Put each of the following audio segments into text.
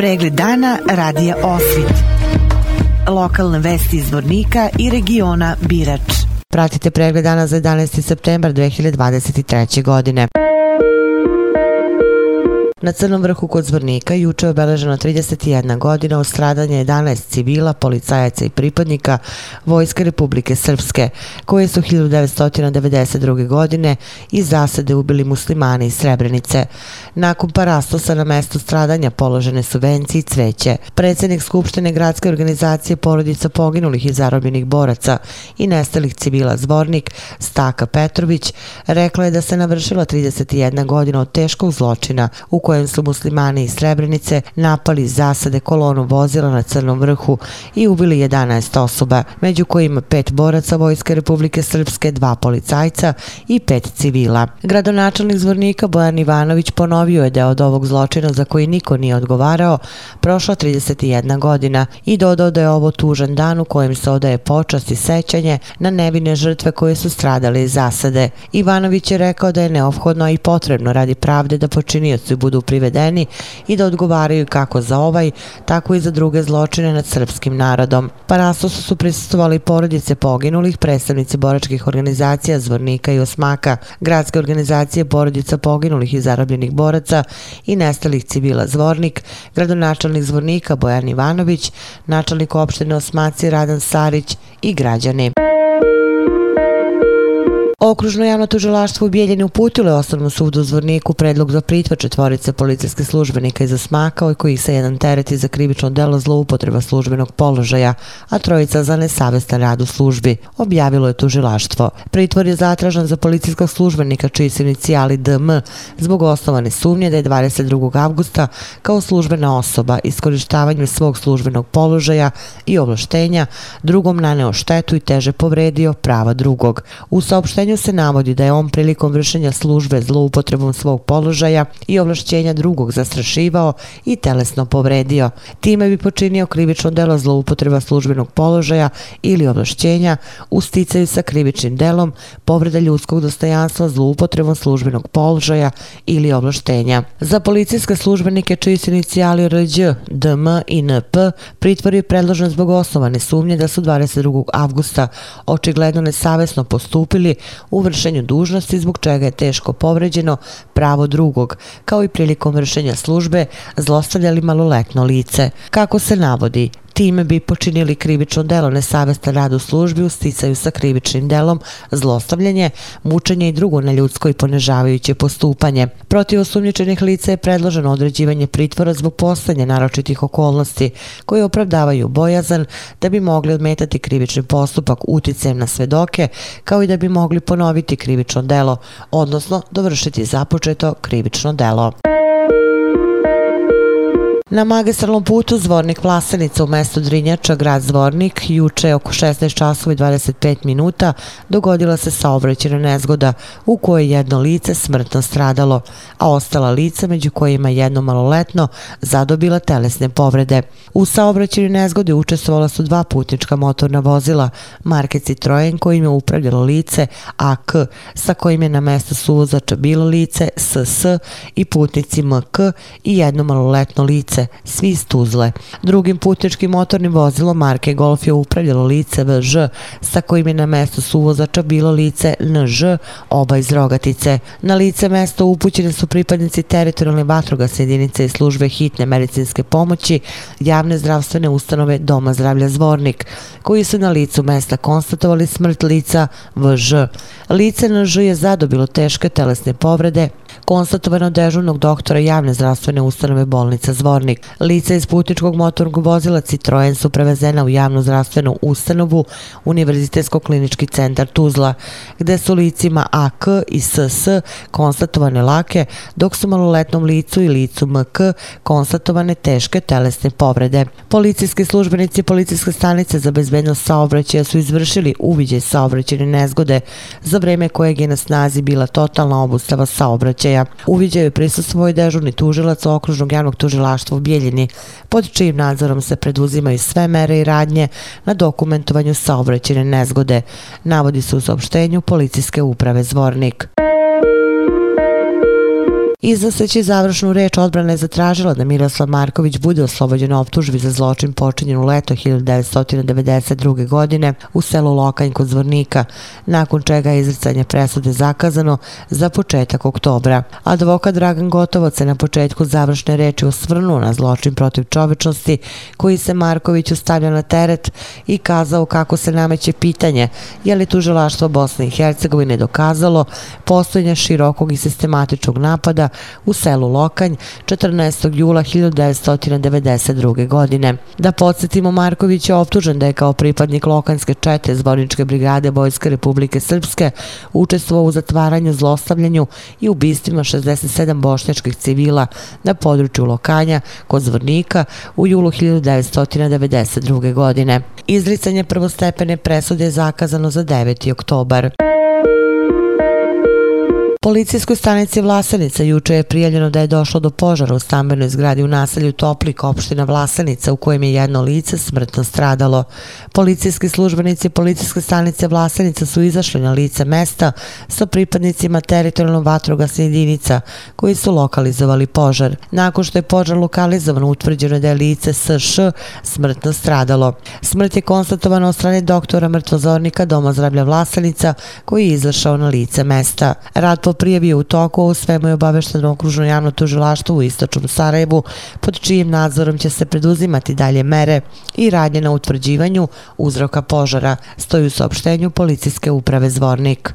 Pregled dana radija Osvit. Lokalne vesti iz Vornika i regiona Birač. Pratite pregled dana za 11. septembar 2023. godine. Na Crnom vrhu kod Zvornika juče je obeleženo 31 godina od stradanja 11 civila, policajaca i pripadnika Vojske Republike Srpske, koje su 1992. godine iz zasade ubili muslimani iz Srebrenice. Nakon parastosa na mestu stradanja položene su venci i cveće. Predsjednik Skupštine gradske organizacije porodica poginulih i zarobljenih boraca i nestalih civila Zvornik, Staka Petrović, rekla je da se navršila 31 godina od teškog zločina u kojem su muslimani iz Srebrenice napali zasade kolonu vozila na Crnom vrhu i ubili 11 osoba, među kojima pet boraca Vojske Republike Srpske, dva policajca i pet civila. Gradonačelnik zvornika Bojan Ivanović ponovio je da je od ovog zločina za koji niko nije odgovarao prošla 31 godina i dodao da je ovo tužan dan u kojem se odaje počast i sećanje na nevine žrtve koje su stradale iz zasade. Ivanović je rekao da je neophodno i potrebno radi pravde da počinioci budu privedeni i da odgovaraju kako za ovaj, tako i za druge zločine nad srpskim narodom. Parasosu su prisutovali porodice poginulih, predstavnici boračkih organizacija Zvornika i Osmaka, gradske organizacije porodica poginulih i zarobljenih boraca i nestalih civila Zvornik, gradonačelnik Zvornika Bojan Ivanović, načelnik opštine Osmaci Radan Sarić i građani. Okružno javno tužilaštvo u Bijeljini uputilo je osnovnom sudu u Zvorniku predlog za pritvor četvorice policijske službenika iz Osmaka, kojih se jedan tereti za krivično delo zloupotreba službenog položaja, a trojica za nesavestan rad u službi, objavilo je tužilaštvo. Pritvor je zatražan za policijskog službenika čiji su inicijali DM zbog osnovane sumnje da je 22. avgusta kao službena osoba iskorištavanjem svog službenog položaja i ovlaštenja drugom naneo štetu i teže povredio prava drugog. U saopštenju saopštenju se navodi da je on prilikom vršenja službe zloupotrebom svog položaja i ovlašćenja drugog zastrašivao i telesno povredio. Time bi počinio krivično delo zloupotreba službenog položaja ili ovlašćenja u sticaju sa krivičnim delom povreda ljudskog dostojanstva zloupotrebom službenog položaja ili ovlaštenja. Za policijske službenike čiji su inicijali Rđ, DM i NP pritvor je predložen zbog osnovane sumnje da su 22. avgusta očigledno nesavesno postupili u vršenju dužnosti zbog čega je teško povređeno pravo drugog, kao i prilikom vršenja službe zlostavljali maloletno lice. Kako se navodi, time bi počinili krivično delo nesavestan rad u službi u sticaju sa krivičnim delom, zlostavljanje, mučenje i drugo neljudsko i ponežavajuće postupanje. Protiv osumnjičenih lica je predloženo određivanje pritvora zbog postanja naročitih okolnosti koje opravdavaju bojazan da bi mogli odmetati krivični postupak uticajem na svedoke kao i da bi mogli ponoviti krivično delo, odnosno dovršiti započeto krivično delo. Na magistralnom putu Zvornik Vlasenica u mestu Drinjača, grad Zvornik, juče oko 16 časova i 25 minuta dogodila se saobraćena nezgoda u kojoj jedno lice smrtno stradalo, a ostala lica među kojima jedno maloletno zadobila telesne povrede. U saobraćenju nezgode učestvovala su dva putnička motorna vozila, marke Citroen kojim je upravljalo lice AK, sa kojim je na mesto suvozača bilo lice SS i putnici MK i jedno maloletno lice lice, svi iz Tuzle. Drugim putničkim motornim vozilom marke Golf je upravljalo lice VŽ, sa kojim je na mesto suvozača bilo lice NŽ, oba iz Rogatice. Na lice mesto upućene su pripadnici teritorijalne vatrogasne jedinice i službe hitne medicinske pomoći, javne zdravstvene ustanove Doma zdravlja Zvornik, koji su na licu mesta konstatovali smrt lica VŽ. Lice NŽ je zadobilo teške telesne povrede, konstatovano dežurnog doktora javne zdravstvene ustanove bolnica Zvornik. Lica iz putničkog motornog vozila Citroen su prevezena u javnu zdravstvenu ustanovu Univerzitetsko-klinički centar Tuzla, gde su licima AK i SS konstatovane lake, dok su maloletnom licu i licu MK konstatovane teške telesne povrede. Policijski službenici policijske stanice za bezbednost saobraćaja su izvršili uviđaj saobraćene nezgode, za vreme kojeg je na snazi bila totalna obustava saobraćaja slučaja. Uviđaju je prisustvo i dežurni tužilac okružnog javnog tužilaštva u Bijeljini, pod čijim nadzorom se preduzimaju sve mere i radnje na dokumentovanju saobraćene nezgode, navodi se u saopštenju policijske uprave Zvornik. Iznoseći završnu reč odbrana je zatražila da Miroslav Marković bude oslobođen optužbi za zločin počinjen u leto 1992. godine u selu Lokanj kod Zvornika, nakon čega je izricanje presude zakazano za početak oktobra. Advokat Dragan Gotovac se na početku završne reči osvrnuo na zločin protiv čovečnosti koji se Markoviću stavlja na teret i kazao kako se nameće pitanje je li tužilaštvo Bosne i Hercegovine dokazalo postojanje širokog i sistematičnog napada u selu Lokanj 14. jula 1992. godine. Da podsjetimo, Marković je optužen da je kao pripadnik Lokanjske čete Zvorničke brigade Vojske Republike Srpske učestvovao u zatvaranju, zlostavljanju i ubistvima 67 bošnjačkih civila na području Lokanja kod Zvornika u julu 1992. godine. Izricanje prvostepene presude je zakazano za 9. oktobar. Policijskoj stanici Vlasenica juče je prijavljeno da je došlo do požara u stambenoj zgradi u naselju Toplik, opština Vlasenica, u kojem je jedno lice smrtno stradalo. Policijski službenici policijske stanice Vlasenica su izašli na lice mesta sa pripadnicima teritorijalnog vatrogasne jedinica koji su lokalizovali požar. Nakon što je požar lokalizovan, utvrđeno da je lice SŠ smrtno stradalo. Smrt je konstatovana od strane doktora mrtvozornika Doma zdravlja Vlasenica koji je izašao na lice mesta. Rad po prijavi u toku, o svemu je obavešteno okružno javno tužilaštvo u Istočnom Sarajevu, pod čijim nadzorom će se preduzimati dalje mere i radnje na utvrđivanju uzroka požara, stoji u saopštenju policijske uprave Zvornik.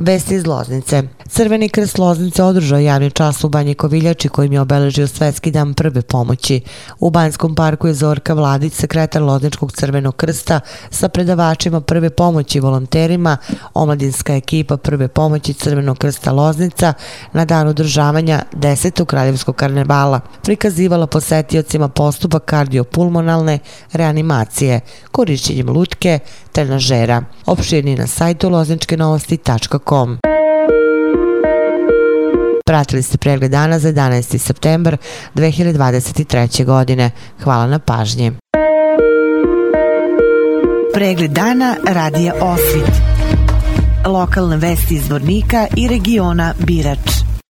Vesti iz Loznice. Crveni krst Loznice održao javni čas u Banji Koviljači kojim je obeležio Svetski dan prve pomoći. U Banjskom parku je Zorka Vladić, sekretar Lozničkog crvenog krsta, sa predavačima prve pomoći i volonterima, omladinska ekipa prve pomoći Crvenog krsta Loznica na dan održavanja 10. kraljevskog karnevala prikazivala posetiocima postupak kardiopulmonalne reanimacije korišćenjem lutke, trenažera. Opširni na sajtu lozničkenovosti.com. Pratili ste pregled dana za 11. september 2023. godine. Hvala na pažnji. Pregled dana radija Osvit. Lokalne vesti iz Vornika i regiona Birač.